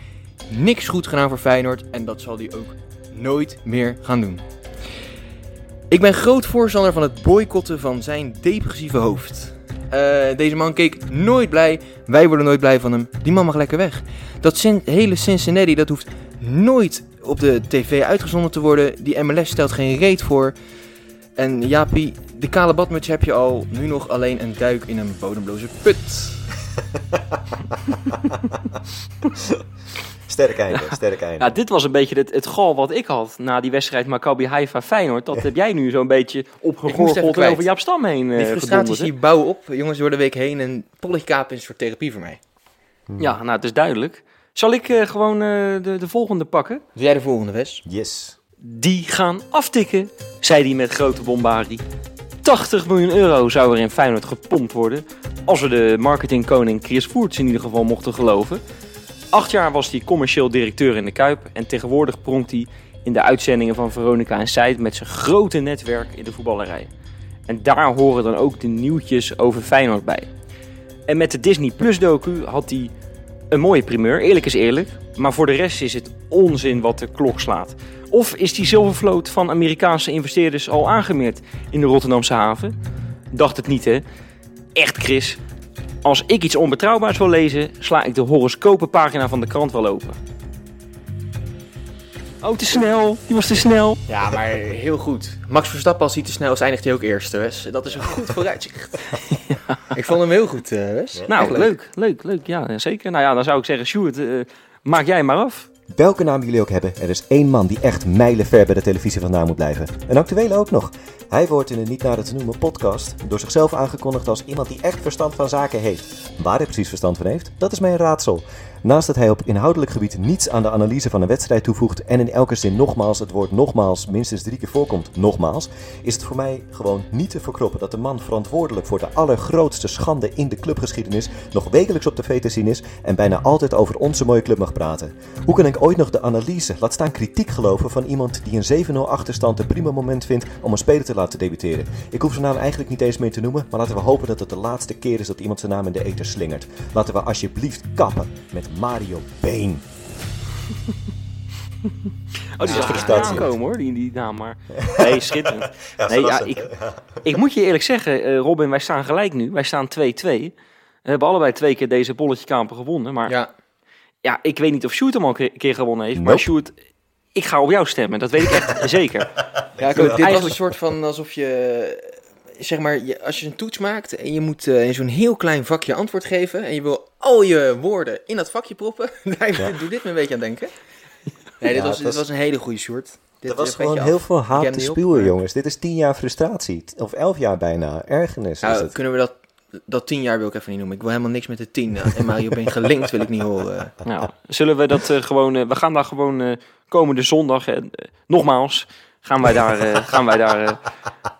niks goed gedaan voor Feyenoord en dat zal hij ook nooit meer gaan doen. Ik ben groot voorstander van het boycotten van zijn depressieve hoofd. Eh, deze man keek nooit blij. Wij worden nooit blij van hem. Die man mag lekker weg. Dat hele Cincinnati, dat hoeft nooit op de tv uitgezonden te worden. Die MLS stelt geen reet voor. En Jaapie, de kale badmuts heb je al. Nu nog alleen een duik in een bodemloze put. Sterk einde, sterk einde. Ja, dit was een beetje het, het gal wat ik had na die wedstrijd Maccabi Haifa Feyenoord. Dat heb jij nu zo'n beetje opgegorgeld over Jaap Stam heen eh Die frustraties die bouwen op. Jongens, door de week heen. En kapen is voor therapie voor mij. Ja, nou, het is duidelijk. Zal ik eh, gewoon eh, de, de volgende pakken? Doe jij de volgende, Wes? Yes. Die gaan aftikken, zei hij met grote bombardie. 80 miljoen euro zou er in Feyenoord gepompt worden. Als we de marketingkoning Chris Voerts in ieder geval mochten geloven. Acht jaar was hij commercieel directeur in de Kuip. En tegenwoordig pronkt hij in de uitzendingen van Veronica en Seid met zijn grote netwerk in de voetballerij. En daar horen dan ook de nieuwtjes over Feyenoord bij. En met de Disney Plus docu had hij een mooie primeur, eerlijk is eerlijk. Maar voor de rest is het onzin wat de klok slaat. Of is die zilvervloot van Amerikaanse investeerders al aangemeerd in de Rotterdamse haven? Dacht het niet, hè? Echt, Chris. Als ik iets onbetrouwbaars wil lezen, sla ik de horoscopenpagina van de krant wel open. Oh, te snel. Die was te snel. Ja, maar heel goed. Max Verstappen als hij te snel is, eindigt hij ook eerste, Wes. Dat is een goed vooruitzicht. Ik vond hem heel goed, eh, Wes. Nou, leuk. leuk, leuk, Ja, zeker. Nou ja, dan zou ik zeggen, Sjoerd, eh, maak jij maar af. Welke naam jullie ook hebben, er is één man die echt mijlenver bij de televisie vandaan moet blijven. Een actuele ook nog. Hij wordt in een niet nader te noemen podcast door zichzelf aangekondigd als iemand die echt verstand van zaken heeft. Waar hij precies verstand van heeft, dat is mijn raadsel. Naast dat hij op inhoudelijk gebied niets aan de analyse van een wedstrijd toevoegt en in elke zin nogmaals het woord nogmaals minstens drie keer voorkomt, nogmaals, is het voor mij gewoon niet te verkroppen dat de man verantwoordelijk voor de allergrootste schande in de clubgeschiedenis nog wekelijks op tv te zien is en bijna altijd over onze mooie club mag praten. Hoe kan ik ooit nog de analyse, laat staan kritiek geloven van iemand die een 7-0 achterstand een prima moment vindt om een speler te laten debuteren? Ik hoef zijn naam eigenlijk niet eens meer te noemen, maar laten we hopen dat het de laatste keer is dat iemand zijn naam in de ether slingert. Laten we alsjeblieft kappen met Mario Been. Oh, die Ja, zag er frustratie. aankomen hoor, die, die naam. Maar nee, schitterend. nee, ja, ik, ik moet je eerlijk zeggen, eh, Robin, wij staan gelijk nu. Wij staan 2-2. We hebben allebei twee keer deze bolletje kampen gewonnen. Maar ja. Ja, ik weet niet of Sjoerd hem al een keer gewonnen heeft. Maar. Sjoerd, ik ga op jou stemmen. Dat weet ik echt zeker. ja ik ook, dit was een soort van alsof je... Zeg maar, je, als je een toets maakt en je moet eh, in zo'n heel klein vakje antwoord geven... en je wil al je woorden in dat vakje proppen... doe dit me een beetje aan denken. Nee, dit, Ja, was, dit was- was een hele goede short. Dit Er was eh, gewoon heel af. veel haat te spuwen, jongens. Dit is tien jaar frustratie. Of elf jaar bijna. Ergernis is Nou, het. kunnen we dat... Dat tien jaar wil ik even niet noemen. Ik wil helemaal niks met de tien. En Mario Ben gelinkt wil ik niet horen. Nou, zullen we dat eh, gewoon... eh, we gaan daar gewoon eh, komende zondag... eh, eh, nogmaals, gaan wij daar, eh, gaan wij daar, eh,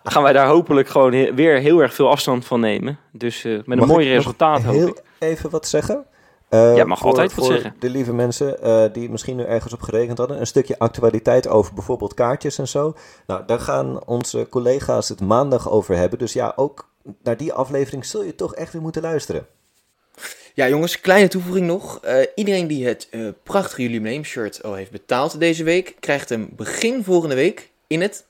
gaan wij daar hopelijk gewoon he- weer heel erg veel afstand van nemen. Dus eh, met een Mag mooi ik nog resultaat hoop heel ik. even wat zeggen? Eh, Ja, mag voor, altijd wat voor zeggen. de lieve mensen eh, die misschien nu ergens op gerekend hadden. Een stukje actualiteit over bijvoorbeeld kaartjes en zo. Nou, daar gaan onze collega's het maandag over hebben. Dus ja, ook naar die aflevering zul je toch echt weer moeten luisteren. Ja, jongens, kleine toevoeging nog. Eh, iedereen die het eh, prachtige jubileumshirt al heeft betaald deze week, krijgt hem begin volgende week in het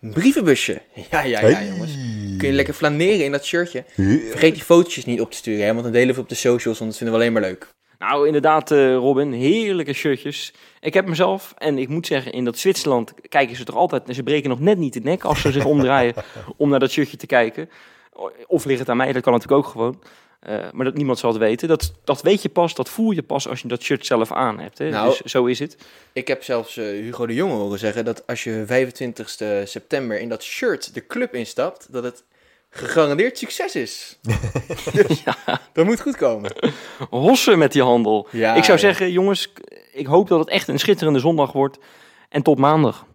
brievenbusje. Ja, ja, ja, Hey. jongens. Kun je lekker flaneren in dat shirtje. Vergeet die fotootjes niet op te sturen, hè, want dan delen we op de socials, want dat vinden we alleen maar leuk. Nou, inderdaad, eh, Robin, heerlijke shirtjes. Ik heb mezelf, en ik moet zeggen, in dat Zwitserland kijken ze toch altijd... en ze breken nog net niet de nek als ze zich omdraaien om naar dat shirtje te kijken. Of ligt het aan mij, dat kan natuurlijk ook gewoon. Eh, maar dat niemand zal het weten. Dat, dat weet je pas, dat voel je pas als je dat shirt zelf aan hebt. Hè? Nou, dus zo is het. Ik heb zelfs eh, Hugo de Jonge horen zeggen dat als je 25 september in dat shirt de club instapt, dat het gegarandeerd succes is. dus dat moet goed komen. Hossen met die handel. Ja, ik zou ja. zeggen, jongens, ik hoop dat het echt een schitterende zondag wordt. En tot maandag.